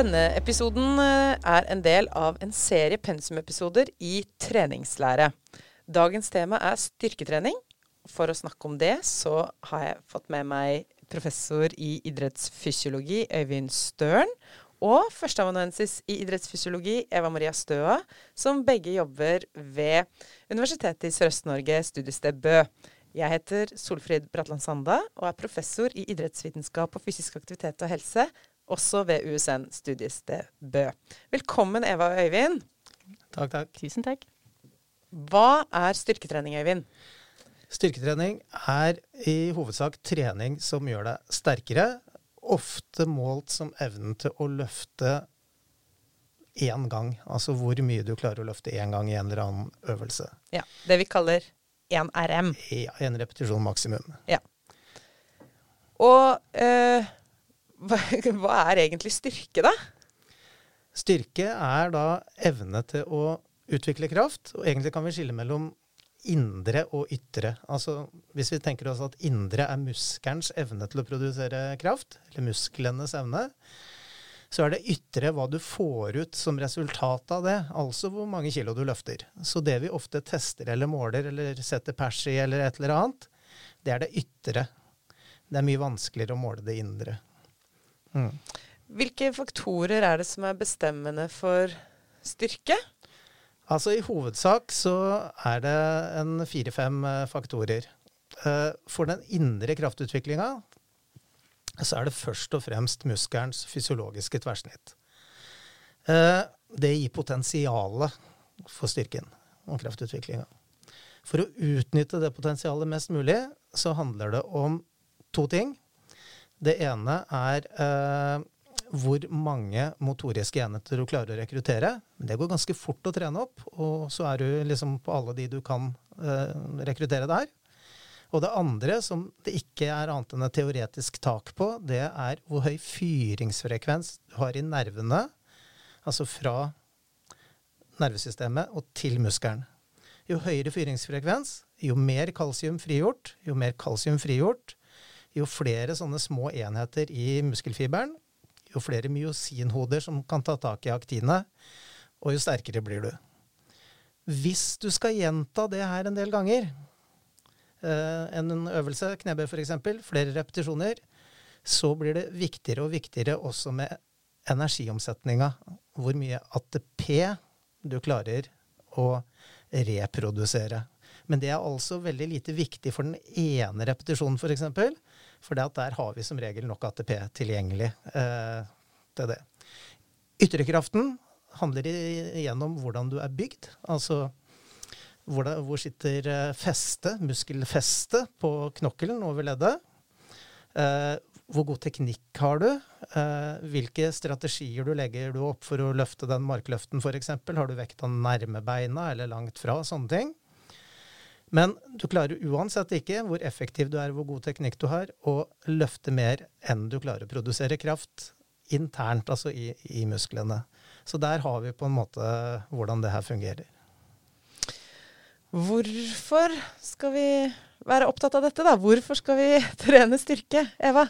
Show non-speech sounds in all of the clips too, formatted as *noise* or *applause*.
Denne episoden eh, er en del av en serie pensumepisoder i treningslære. Dagens tema er styrketrening. For å snakke om det, så har jeg fått med meg professor i idrettsfysiologi, Øyvind Støren, og førsteamanuensis i idrettsfysiologi, Eva Maria Støa, som begge jobber ved Universitetet i Sørøst-Norge, studiested Bø. Jeg heter Solfrid Bratland Sanda og er professor i idrettsvitenskap og fysisk aktivitet og helse, også ved USN studiested Bø. Velkommen, Eva og Øyvind. Takk, takk. Tusen takk. Hva er styrketrening, Øyvind? Styrketrening er i hovedsak trening som gjør deg sterkere, ofte målt som evnen til å løfte én gang. Altså hvor mye du klarer å løfte én gang i en eller annen øvelse. Ja, Det vi kaller 1RM. Ja, en repetisjon maksimum. Ja. Og eh, *laughs* hva, er egentlig styrke, da? Styrke er da evne til å utvikle kraft, og egentlig kan vi skille mellom indre og ytre. Altså hvis vi tenker oss at indre er muskelens evne til å produsere kraft, eller musklenes evne, så er det ytre hva du får ut som resultat av det, altså hvor mange kilo du løfter. Så det vi ofte tester eller måler eller setter pers i eller et eller annet, det er det ytre. Det er mye vanskeligere å måle det indre. Mm. Hvilke faktorer er det som er bestemmende for styrke? Altså I hovedsak så er det en fire-fem eh, faktorer. Eh, for den indre kraftutviklinga så er det først og fremst muskelens fysiologiske tverrsnitt. Eh, det gir potensialet for styrken og kraftutviklinga. For å utnytte det potensialet mest mulig, så handler det om to ting. Det ene er hvor mange motoriske enheter du klarer å rekruttere. Det går ganske fort å trene opp, og så er du liksom på alle de du kan eh, rekruttere der. Og det andre, som det ikke er annet enn et teoretisk tak på, det er hvor høy fyringsfrekvens du har i nervene, altså fra nervesystemet og til muskelen. Jo høyere fyringsfrekvens, jo mer kalsium frigjort, jo mer kalsium frigjort, jo flere sånne små enheter i muskelfiberen, jo flere myosinhoder som kan ta tak i aktinet, og jo sterkere blir du. Hvis du skal gjenta det her en del ganger, eh, en øvelse, knebøy f.eks., flere repetisjoner, så blir det viktigere og viktigere også med energiomsetninga. Hvor mye ATP du klarer å reprodusere. Men det er altså veldig lite viktig for den ene repetisjonen, f.eks. For, der har vi som regel nok ATP tilgjengelig eh, til det. Ytrekraften handler igjen om hvordan du er bygd. Altså hvor, det, hvor sitter eh, festet, muskelfestet, på knokkelen over leddet. Eh, hvor god teknikk har du? Eh, hvilke strategier du legger du opp for å løfte den markløften, f.eks.? Har du vekta nærme beina eller langt fra? Sånne ting. Men du klarer uansett ikke, hvor effektiv du er, hvor god teknikk du har, å løfte mer enn du klarer å produsere kraft internt, altså i, i musklene. Så der har vi på en måte hvordan det her fungerer. Hvorfor skal vi være opptatt av dette, da? Hvorfor skal vi *laughs* trene styrke? Eva?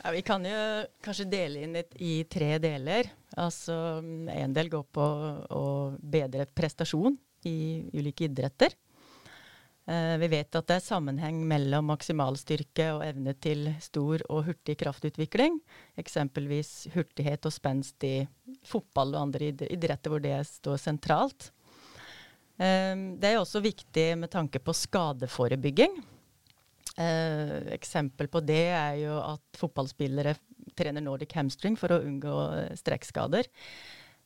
Ja, vi kan jo kanskje dele inn det i tre deler. Altså En del går på å bedre prestasjon i ulike idretter. Eh, vi vet at det er sammenheng mellom maksimalstyrke og evne til stor og hurtig kraftutvikling. Eksempelvis hurtighet og spenst i fotball og andre idretter hvor det står sentralt. Eh, det er også viktig med tanke på skadeforebygging. Eh, eksempel på det er jo at fotballspillere trener Nordic hamstring for å unngå strekkskader.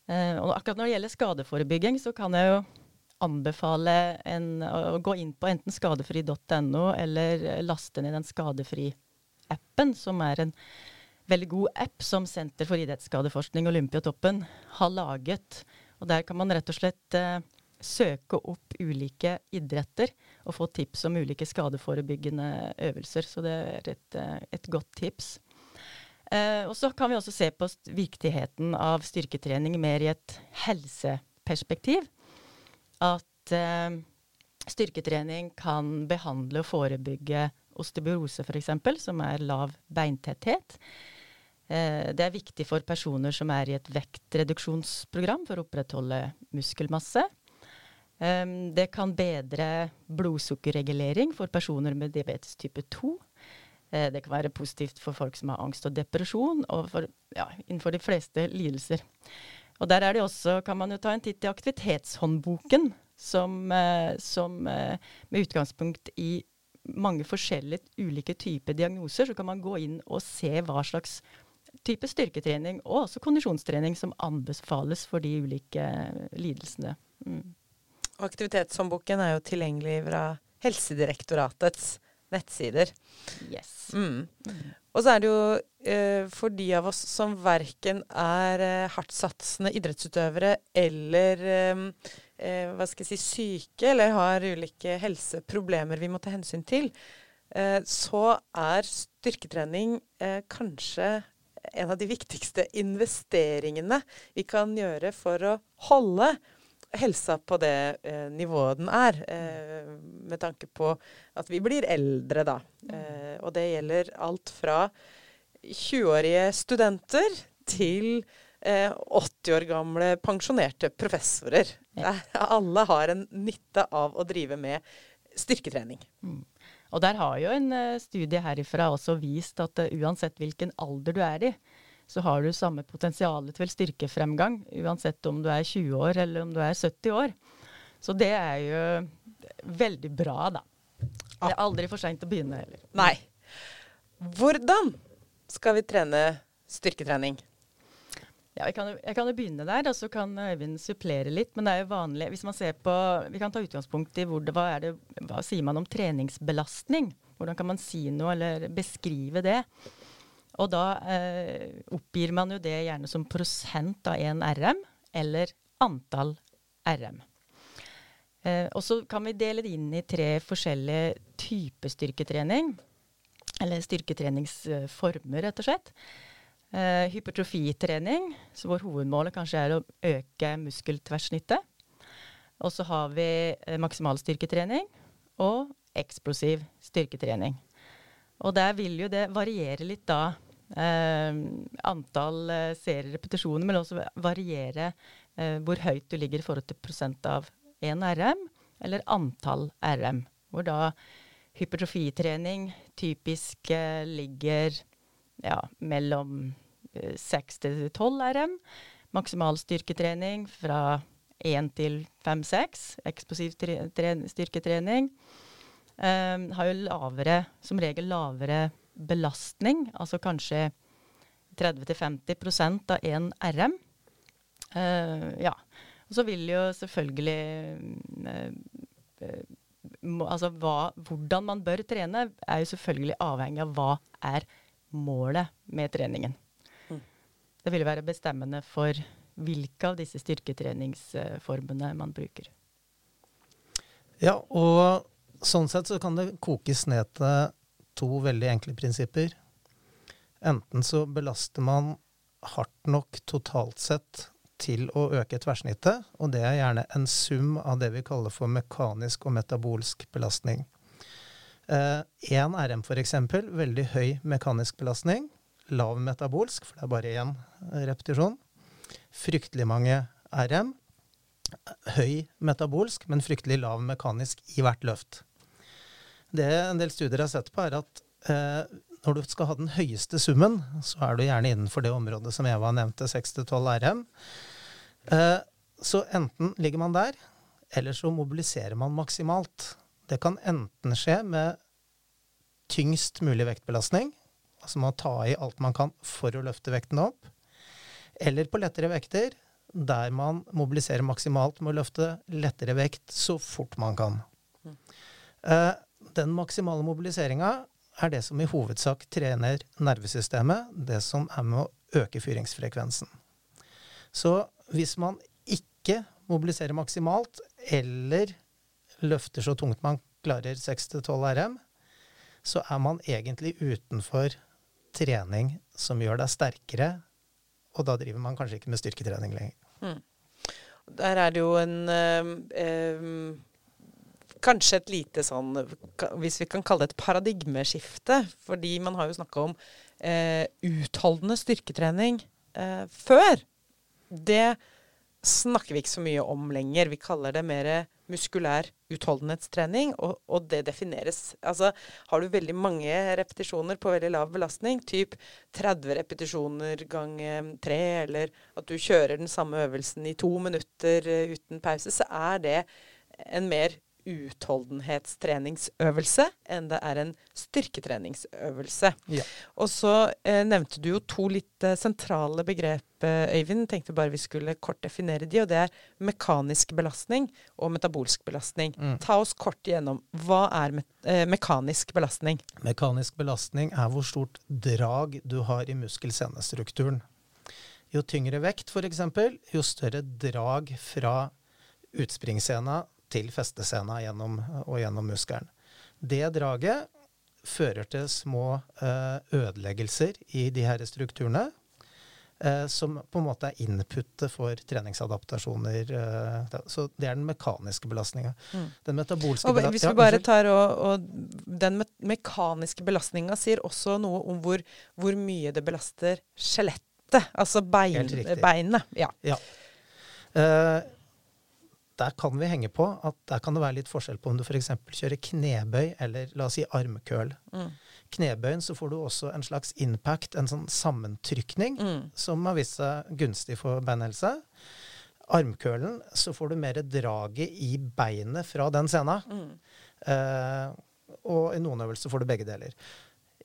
Og akkurat når det gjelder skadeforebygging, så kan jeg jo anbefale en, å gå inn på enten skadefri.no eller laste ned den Skadefri-appen, som er en veldig god app som Senter for idrettsskadeforskning Olympiatoppen har laget. Og Der kan man rett og slett eh, søke opp ulike idretter og få tips om ulike skadeforebyggende øvelser. Så det er et, eh, et godt tips. Eh, og Så kan vi også se på viktigheten av styrketrening mer i et helseperspektiv at eh, styrketrening kan behandle og forebygge osteoporose f.eks., som er lav beintetthet. Eh, det er viktig for personer som er i et vektreduksjonsprogram for å opprettholde muskelmasse. Um, det kan bedre blodsukkerregulering for personer med diabetes type 2. Eh, det kan være positivt for folk som har angst og depresjon, og for, ja, innenfor de fleste lidelser. Og der er det også, kan man jo ta en titt i aktivitetshåndboken, som, eh, som eh, med utgangspunkt i mange forskjellige ulike typer diagnoser, så kan man gå inn og se hva slags type styrketrening og også kondisjonstrening som anbefales for de ulike lidelsene. Mm. Aktivitetshåndboken er jo tilgjengelig fra Helsedirektoratets nettsider. Yes. Mm. Mm. Og så er det jo eh, for de av oss som verken er eh, hardtsatsende idrettsutøvere eller eh, eh, hva skal jeg si, syke eller har ulike helseproblemer vi må ta hensyn til, eh, så er styrketrening eh, kanskje en av de viktigste investeringene vi kan gjøre for å holde helsa på det eh, nivået den er, eh, med tanke på at vi blir eldre, da. Eh, og det gjelder alt fra 20-årige studenter til 80 eh, år gamle pensjonerte professorer. Ja. alle har en nytte av å drive med styrketrening. Mm. Og der har jo en uh, studie herifra også vist at uh, uansett hvilken alder du er i, så har du samme potensial til styrkefremgang, uansett om du er 20 år eller om du er 70 år. Så det er jo veldig bra, da. Det er aldri for seint å begynne heller. Nei. Hvordan skal vi trene styrketrening? Ja, jeg kan, jeg kan jo begynne der, og så kan Øyvind supplere litt. Men det er jo vanlig hvis man ser på Vi kan ta utgangspunkt i hvor det, hva, det, hva sier man om treningsbelastning? Hvordan kan man si noe eller beskrive det? Og da eh, oppgir man jo det gjerne som prosent av én RM, eller antall RM. Eh, og så kan vi dele det inn i tre forskjellige typer styrketrening. Eller styrketreningsformer, rett og slett. Eh, hypertrofitrening, hvor hovedmålet kanskje er å øke muskeltverrsnittet. Og så har vi eh, maksimalstyrketrening og eksplosiv styrketrening. Og der vil jo det variere litt da antall eh, serierepetisjoner, men også variere eh, hvor høyt du ligger i forhold til prosent av én RM, eller antall RM. Hvor da hypertrofitrening typisk eh, ligger ja, mellom 6 eh, til 12 RM. Maksimal styrketrening fra 1 til 5-6. Eksplosiv styrketrening. Um, har jo lavere, som regel lavere belastning, altså kanskje 30-50% av én RM. Uh, ja. Og så vil jo selvfølgelig uh, uh, må, altså hva, hvordan man bør trene, er jo selvfølgelig avhengig av hva er målet med treningen. Mm. Det vil være bestemmende for hvilke av disse styrketreningsformene man bruker. Ja, og sånn sett så kan det kokes ned til to veldig enkle prinsipper. Enten så belaster man hardt nok totalt sett til å øke tverrsnittet, og det er gjerne en sum av det vi kaller for mekanisk og metabolsk belastning. Én eh, RM f.eks. veldig høy mekanisk belastning. Lav metabolsk, for det er bare én repetisjon. Fryktelig mange RM. Høy metabolsk, men fryktelig lav mekanisk i hvert løft. Det en del studier har sett på, er at eh, når du skal ha den høyeste summen, så er du gjerne innenfor det området som Eva nevnte, 6-12 RM. Eh, så enten ligger man der, eller så mobiliserer man maksimalt. Det kan enten skje med tyngst mulig vektbelastning, altså man tar i alt man kan for å løfte vekten opp, eller på lettere vekter, der man mobiliserer maksimalt med å løfte lettere vekt så fort man kan. Mm. Eh, den maksimale mobiliseringa er det som i hovedsak trener nervesystemet, det som er med å øke fyringsfrekvensen. Så hvis man ikke mobiliserer maksimalt, eller løfter så tungt man klarer 6-12 RM, så er man egentlig utenfor trening som gjør deg sterkere, og da driver man kanskje ikke med styrketrening lenger. Mm. Der er det jo en øh, øh, kanskje et lite sånn Hvis vi kan kalle det et paradigmeskifte. Fordi man har jo snakka om eh, utholdende styrketrening eh, før. Det snakker vi ikke så mye om lenger. Vi kaller det mer muskulær utholdenhetstrening, og, og, det defineres Altså har du veldig mange repetisjoner på veldig lav belastning, typ 30 repetisjoner gang tre, eller at du kjører den samme øvelsen i to minutter uh, uten pause, så er det en mer utholdenhetstreningsøvelse enn det er en styrketreningsøvelse. Ja. Og så eh, nevnte du jo to litt eh, sentrale begrep, eh, Øyvind. Tenkte bare vi skulle kort definere de, og det er mekanisk belastning og metabolsk belastning. Mm. Ta oss kort igjennom. Hva er me eh, mekanisk belastning? Mekanisk belastning er hvor stort drag du har i muskelsenestrukturen. Jo tyngre vekt, f.eks., jo større drag fra utspringsscena til festescena gjennom, og gjennom muskelen. Det draget fører til små uh, ødeleggelser i de her strukturene. Uh, som på en måte er inputet for treningsadaptasjoner. Uh, så det er den mekaniske belastninga. Mm. Den metabolske belastninga Hvis vi bare tar og, og Den me mekaniske belastninga sier også noe om hvor, hvor mye det belaster skjelettet. Altså bein, beinet. Ja. ja. Uh, der kan vi henge på at der kan det være litt forskjell på om du f.eks. kjører knebøy eller la oss si armkøl. Mm. Knebøyen så får du også en slags impact, en sånn sammentrykning, mm. som har vist seg gunstig for beinhelse. Armkølen så får du mer draget i beinet fra den scena. Mm. Eh, og i noen øvelser får du begge deler.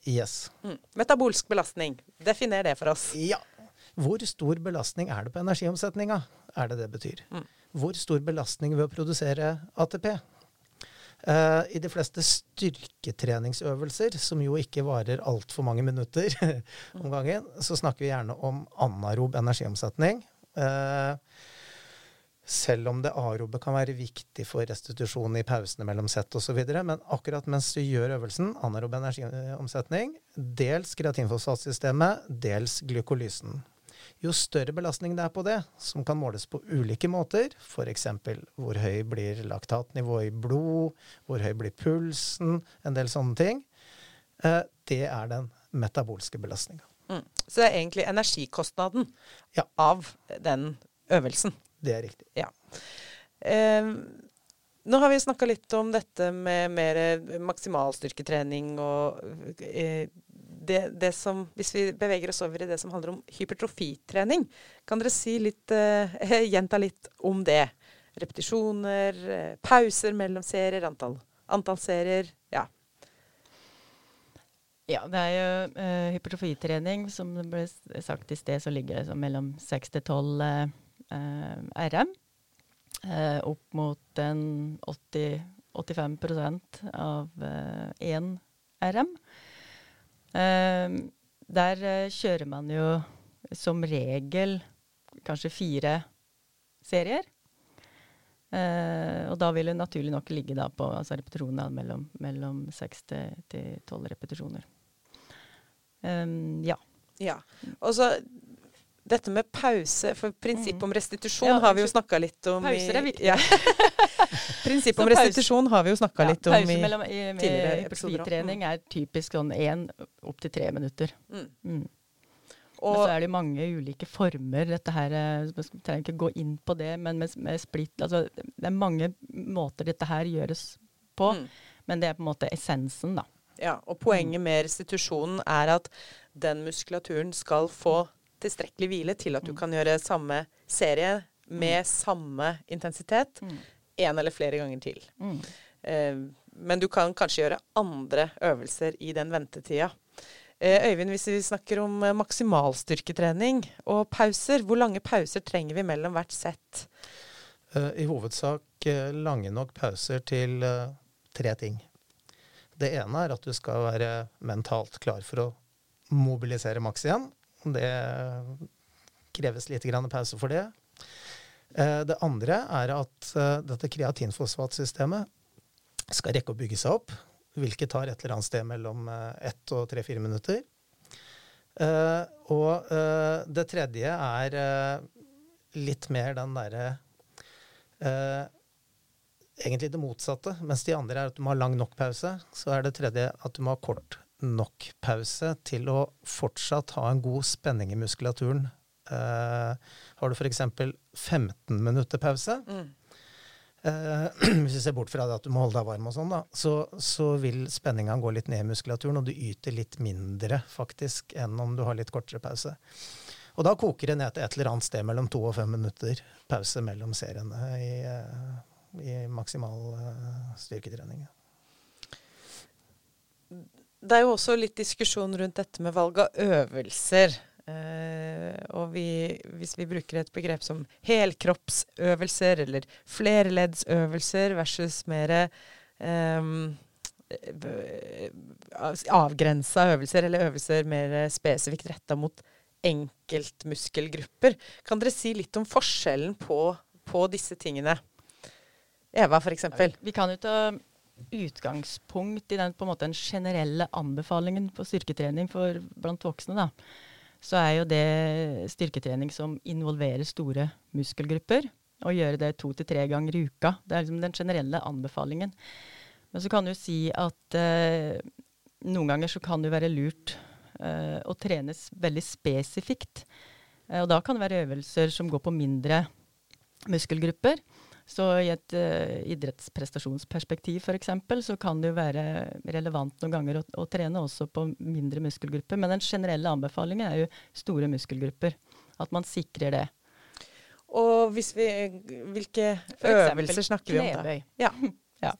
Yes. Mm. Metabolsk belastning. Definer det for oss. Ja. Hvor stor belastning er det på energiomsetninga, er det det betyr. Mm hvor stor belastning ved å produsere ATP. Uh, eh, I de fleste styrketreningsøvelser, som jo ikke varer altfor mange minutter *laughs* om gangen, så snakker vi gjerne om anarob energiomsetning. Uh, selv om det arobe kan være viktig for restitusjon i pausene mellom sett osv. Men akkurat mens du gjør øvelsen, anarob energiomsetning, dels kreatinfosfatsystemet, dels glykolysen. Jo større belastning det er på det, som kan måles på ulike måter, f.eks. hvor høy blir laktatnivået i blod, hvor høy blir pulsen, en del sånne ting, eh, det er den metabolske belastninga. Mm. Så det er egentlig energikostnaden ja. av den øvelsen. Det er riktig. Ja. Eh, nå har vi snakka litt om dette med mer maksimalstyrketrening og eh, det, det, som Hvis vi beveger oss over i det som handler om hypertrofitrening, kan dere si litt, uh, *laughs* gjenta litt om det? Repetisjoner, uh, pauser mellom serier, antall, antall serier. Ja. Ja, det er jo uh, hypertrofitrening. Som det ble sagt i sted, så ligger det mellom 6 til 12 RM. Opp mot en 80, 85% av én RM. Eh, der eh, kjører man jo som regel kanskje fire serier. Uh, og da vil det naturlig nok ligge da på altså repetisjoner mellom, mellom 6 til 12 repetisjoner. Um, ja. ja. Og så dette med pause, for prinsippet mm. om restitusjon ja, har vi jo snakka litt om Pauser er viktig. Ja. *laughs* prinsippet om restitusjon har vi jo snakka ja, litt om i, mellom, i tidligere episoder. mm. er typisk sånn én opptil tre minutter. Mm. Mm. men så er det mange ulike former. dette her, Jeg eh, trenger ikke gå inn på det, men med, med splitt altså, Det er mange måter dette her gjøres på, mm. men det er på en måte essensen, da. Ja, og poenget med restitusjonen er at den muskulaturen skal få tilstrekkelig hvile til at du mm. kan gjøre samme serie med mm. samme intensitet én mm. eller flere ganger til. Mm. Eh, men du kan kanskje gjøre andre øvelser i den ventetida. Eh, Øyvind, hvis vi snakker om eh, maksimalstyrketrening og pauser, hvor lange pauser trenger vi mellom hvert sett? Eh, I hovedsak eh, lange nok pauser til eh, tre ting. Det ene er at du skal være mentalt klar for å mobilisere maks igjen. Det kreves litt pause for det. Eh, det andre er at eh, dette kreatinfosfatsystemet skal rekke å bygge seg opp, hvilket tar et eller annet sted mellom eh, ett og tre-fire minutter. Og det tredje er litt mer den derre egentlig det motsatte. Mens de andre er at du må ha lang nok pause, så er det tredje at du må ha kort nok pause til å fortsatt ha en god spenning i muskulaturen. Eh, har du f.eks. 15 minutter pause, Mm. eh, *clears throat* hvis vi ser bort fra det at du må holde deg varm og sånn, da, så, så vil spenninga gå litt ned i muskulaturen, og du yter litt mindre faktisk enn om du har litt kortere pause. Og da koker det ned til et eller annet sted mellom to og fem minutter pause mellom seriene i, eh, i maksimal styrketrening. Det er jo også litt diskusjon rundt dette med valg av øvelser. Eh, og vi, hvis vi bruker et begrep som helkroppsøvelser eller flerleddsøvelser versus mer eh, avgrensa øvelser, eller øvelser mer spesifikt retta mot enkeltmuskelgrupper. Kan dere si litt om forskjellen på, på disse tingene? Eva, f.eks. Vi kan jo ta utgangspunkt i den på en måte den generelle anbefalingen på styrketrening for blant voksne. da. Så er jo det styrketrening som involverer store muskelgrupper. Og gjøre det to til tre ganger i uka. Det er liksom den generelle anbefalingen. Men så kan du si at eh, noen ganger så kan det være lurt eh, å trenes veldig spesifikt. Eh, og da kan det være øvelser som går på mindre muskelgrupper. Så i et uh, idrettsprestasjonsperspektiv f.eks. så kan det jo være relevant noen ganger å, å, trene også på mindre muskelgrupper. Men den generelle anbefalingen er jo store muskelgrupper. At man sikrer det. Og hvis vi, hvilke øvelser snakker vi om da? Knebøy. Ja. *laughs* ja.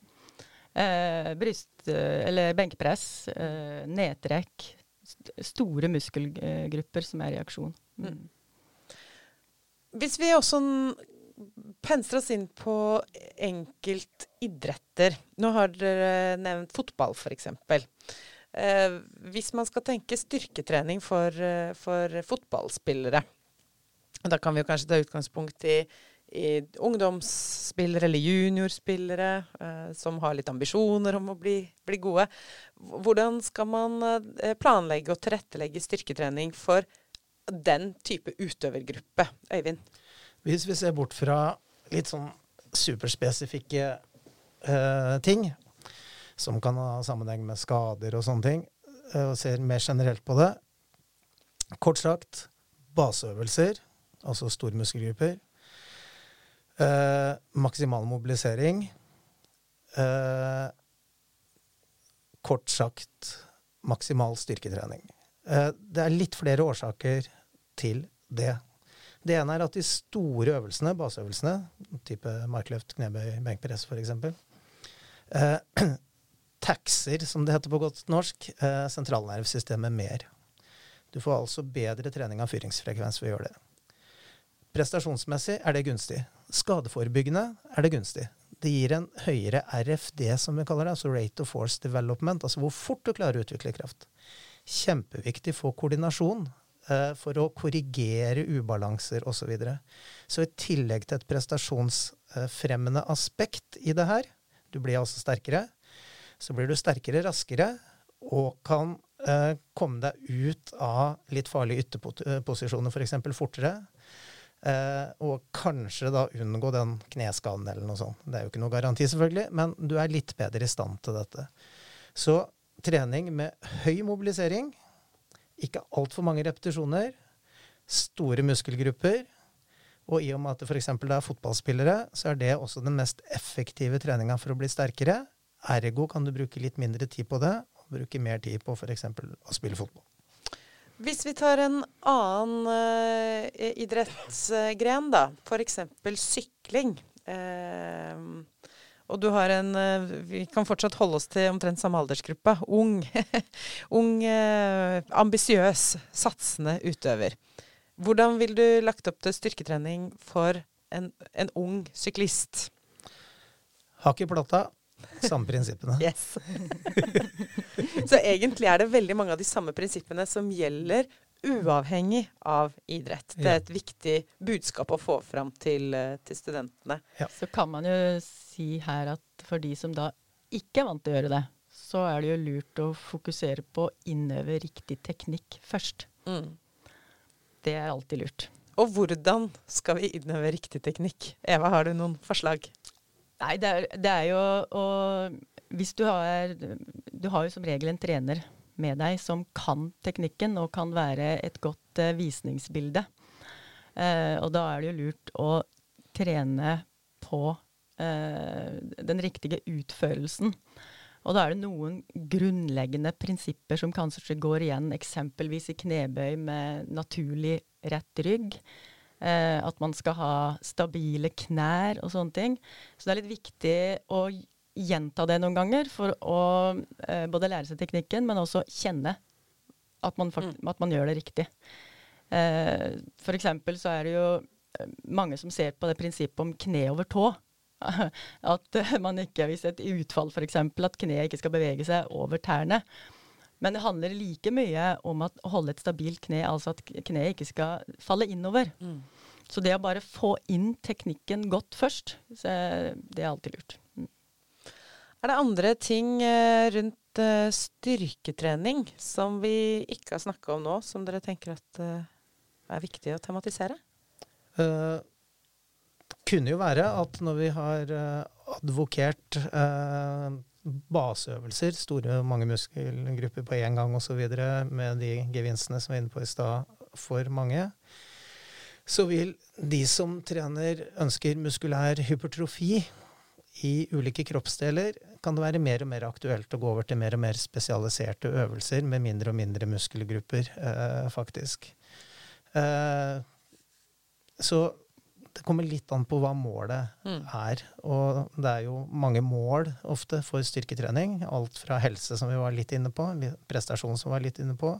Uh, bryst, eller benkpress, uh, nedtrekk. St store muskelgrupper som er i aksjon. Mm. Hvis vi også pensler oss inn på enkeltidretter. Nå har dere nevnt fotball, f.eks. Eh, hvis man skal tenke styrketrening for, eh, for, fotballspillere, da kan vi jo kanskje ta utgangspunkt i, i ungdomsspillere eller juniorspillere eh, som har litt ambisjoner om å bli, bli gode. Hvordan skal man eh, planlegge og tilrettelegge styrketrening for den type utøvergruppe, Øyvind? Hvis vi ser bort fra litt sånn superspesifikke eh, ting, som kan ha sammenheng med skader og sånne ting, uh, og ser mer generelt på det Kort sagt baseøvelser, altså store muskelgrupper. Uh, maksimal mobilisering. kort sagt maksimal styrketrening. det er litt flere årsaker til det. Det ene er at de store øvelsene, baseøvelsene, type markløft, knebøy, benkpress f.eks., eh, *clears throat* taxer, som det heter på godt norsk, eh, sentralnervesystemet mer. Du får altså bedre trening av fyringsfrekvens ved å gjøre det. Prestasjonsmessig er det gunstig. Skadeforebyggende er det gunstig. Det gir en høyere RFD, som vi kaller det, altså Rate of Force Development, altså hvor fort du klarer å utvikle kraft. Kjempeviktig for koordinasjon for å korrigere ubalanser osv. Så, videre. så i tillegg til et prestasjonsfremmende aspekt i det her, du blir altså sterkere, så blir du sterkere raskere og kan eh, komme deg ut av litt farlige ytterposisjoner f.eks. For fortere. Eh, og kanskje da unngå den kneskaden eller noe sånt. Det er jo ikke noe garanti, selvfølgelig, men du er litt bedre i stand til dette. Så trening med høy mobilisering ikke altfor mange repetisjoner. Store muskelgrupper. Og i og med at det f.eks. er fotballspillere, så er det også den mest effektive treninga for å bli sterkere. Ergo kan du bruke litt mindre tid på det, og bruke mer tid på f.eks. å spille fotball. Hvis vi tar en annen uh, idrettsgren, da, f.eks. sykling. Uh, og du har en eh, Vi kan fortsatt holde oss til omtrent samme aldersgruppe. Ung, *laughs* ung eh, ambisiøs, satsende utøver. Hvordan vil du lagt opp til styrketrening for en, en ung syklist? Hakk i plata. Samme prinsippene. *laughs* Yes. *laughs* Så egentlig er det veldig mange av de samme prinsippene som gjelder uavhengig av idrett. Det er et viktig budskap å få fram til, eh, til studentene. Ja. Så kan man jo si her at for de som da ikke er vant til å gjøre det, så er det jo lurt å fokusere på å innøve riktig teknikk først. Mm. Det er alltid lurt. Og hvordan skal vi innøve riktig teknikk? Eva, har du noen forslag? Nei, det er, det er jo å Hvis du har Du har jo som regel en trener med deg som kan teknikken og kan være et godt uh, visningsbilde. Uh, og da er det jo lurt å trene på uh, den riktige utførelsen. Og da er det noen grunnleggende prinsipper som kanskje går igjen, eksempelvis i knebøy med naturlig rett rygg. At man skal ha stabile knær og sånne ting. Så det er litt viktig å gjenta det noen ganger for å eh, både lære seg teknikken, men også kjenne at man, mm. at man gjør det riktig. Eh, for eksempel så er det jo eh, mange som ser på det prinsippet om kne over tå. *laughs* At man ikke, hvis et utfall f.eks., at kneet ikke skal bevege seg over tærne. Men det handler like mye om å holde et stabilt kne, altså at kneet ikke skal falle innover. Mm. Så det å bare få inn teknikken godt først, det er alltid lurt. Er det andre ting eh, rundt uh, styrketrening som vi ikke har snakka om nå, som dere tenker at uh, er viktig å tematisere? Uh, kunne jo være at når vi har advokert baseøvelser, store mange muskelgrupper på én gang osv., med de gevinstene som vi var inne på i stad, for mange, så vil de som trener ønsker muskulær hypertrofi i ulike kroppsdeler, kan det være mer og mer aktuelt å gå over til mer og mer spesialiserte øvelser med mindre og mindre muskelgrupper, eh, faktisk. Eh, så det kommer litt an på hva målet mm. er. Og det er jo mange mål ofte for styrketrening. Alt fra helse, som vi var litt inne på, prestasjon, som vi var litt inne på,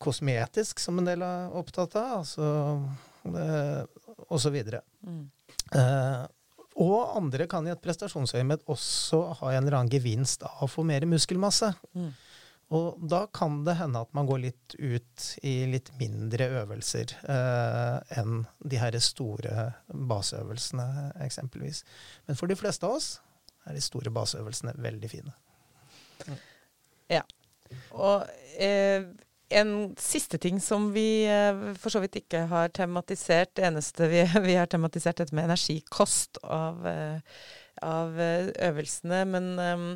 kosmetisk, som en del er opptatt av, altså, og så videre. Mm. Eh, og andre kan i et prestasjonsøyemed også ha en eller annen gevinst av å få mer muskelmasse. Mm. Og da kan det hende at man går litt ut i litt mindre øvelser eh, enn de her store baseøvelsene, eksempelvis. Men for de fleste av oss er de store baseøvelsene veldig fine. Ja. Og eh, en siste ting som vi eh, for så vidt ikke har tematisert. Det eneste vi, *laughs* vi har tematisert, dette med energikost av eh, av eh, øvelsene. Men um,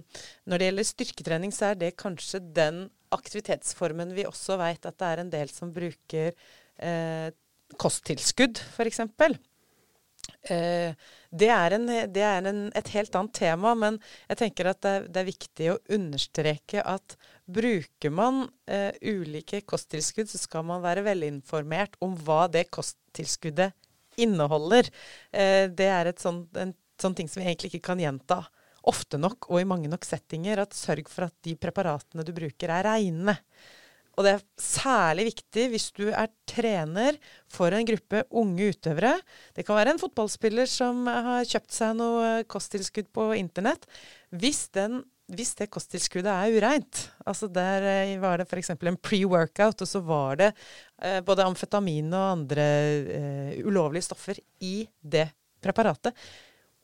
når det gjelder styrketrening, så er det kanskje den aktivitetsformen vi også veit at det er en del som bruker eh, kosttilskudd, f.eks. Eh, det er, en, det er en, et helt annet tema, men jeg tenker at det er, det er viktig å understreke at bruker man eh, ulike kosttilskudd, så skal man være velinformert om hva det kosttilskuddet inneholder. Eh, det er et sånt, en sånn ting som vi egentlig ikke kan gjenta ofte nok og i mange nok settinger. At sørg for at de preparatene du bruker, er reine. Og det er særlig viktig hvis du er trener for en gruppe unge utøvere. Det kan være en fotballspiller som har kjøpt seg noe kosttilskudd på internett. Hvis, den, hvis det kosttilskuddet er ureint, altså der eh, var det f.eks. en pre-workout, og så var det eh, både amfetamin og andre eh, ulovlige stoffer i det preparatet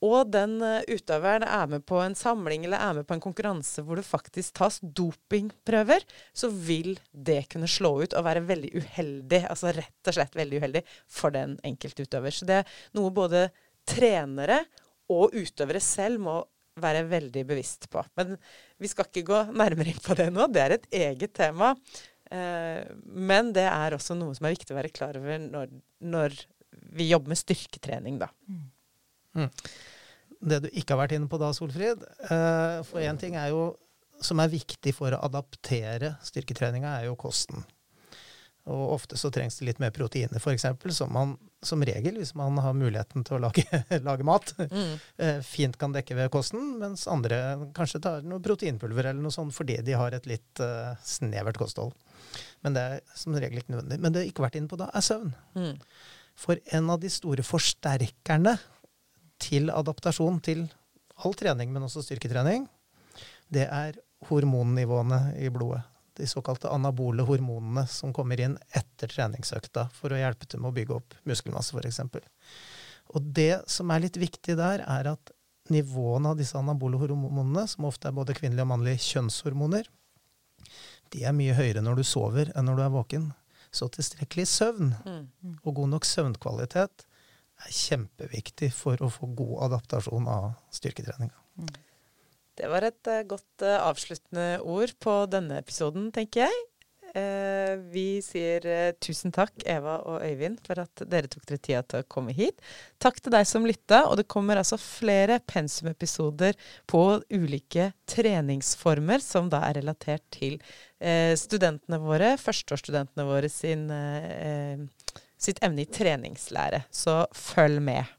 og den uh, utøveren er med på en samling eller er med på en konkurranse hvor det faktisk tas dopingprøver, så vil det kunne slå ut og være veldig uheldig, altså rett og slett veldig uheldig for den enkelte utøver. Så det er noe både trenere og utøvere selv må være veldig bevisst på. Men vi skal ikke gå nærmere inn på det nå, det er et eget tema. Uh, men det er også noe som er viktig å være klar over når, når vi jobber med styrketrening, da. Mm. Mm. Det du ikke har vært inne på da, Solfrid uh, For én ting er jo, som er viktig for å adaptere styrketreninga, er jo kosten. Og ofte så trengs det litt mer proteiner, f.eks., som man som regel, hvis man har muligheten til å lage, *laughs* lage mat, mm. uh, fint kan dekke ved kosten, mens andre kanskje tar noe proteinpulver eller noe sånt fordi de har et litt uh, snevert kosthold. Men det er som regel ikke nødvendig. Men det jeg ikke har vært inne på da, er søvn. Mm. For en av de store forsterkerne til adaptasjon til all trening, men også styrketrening, det er hormonnivåene i blodet. De såkalte anabole hormonene som kommer inn etter treningsøkta for å hjelpe til med å bygge opp muskelmasse, f.eks. Og det som er litt viktig der, er at nivåene av disse anabole hormonene, som ofte er både kvinnelige og mannlige kjønnshormoner, de er mye høyere når du sover enn når du er våken. Så tilstrekkelig søvn mm. og god nok søvnkvalitet er kjempeviktig for å få god adaptasjon av styrketreninga. Det var et uh, godt uh, avsluttende ord på denne episoden, tenker jeg. Uh, vi sier tusen takk, Eva og Øyvind, for at dere tok dere tida til å komme hit. Takk til deg som lytta, og det kommer altså flere pensumepisoder på ulike treningsformer som da er relatert til studentene våre, førsteårsstudentene våre sin, sitt evne i treningslære. Så følg med.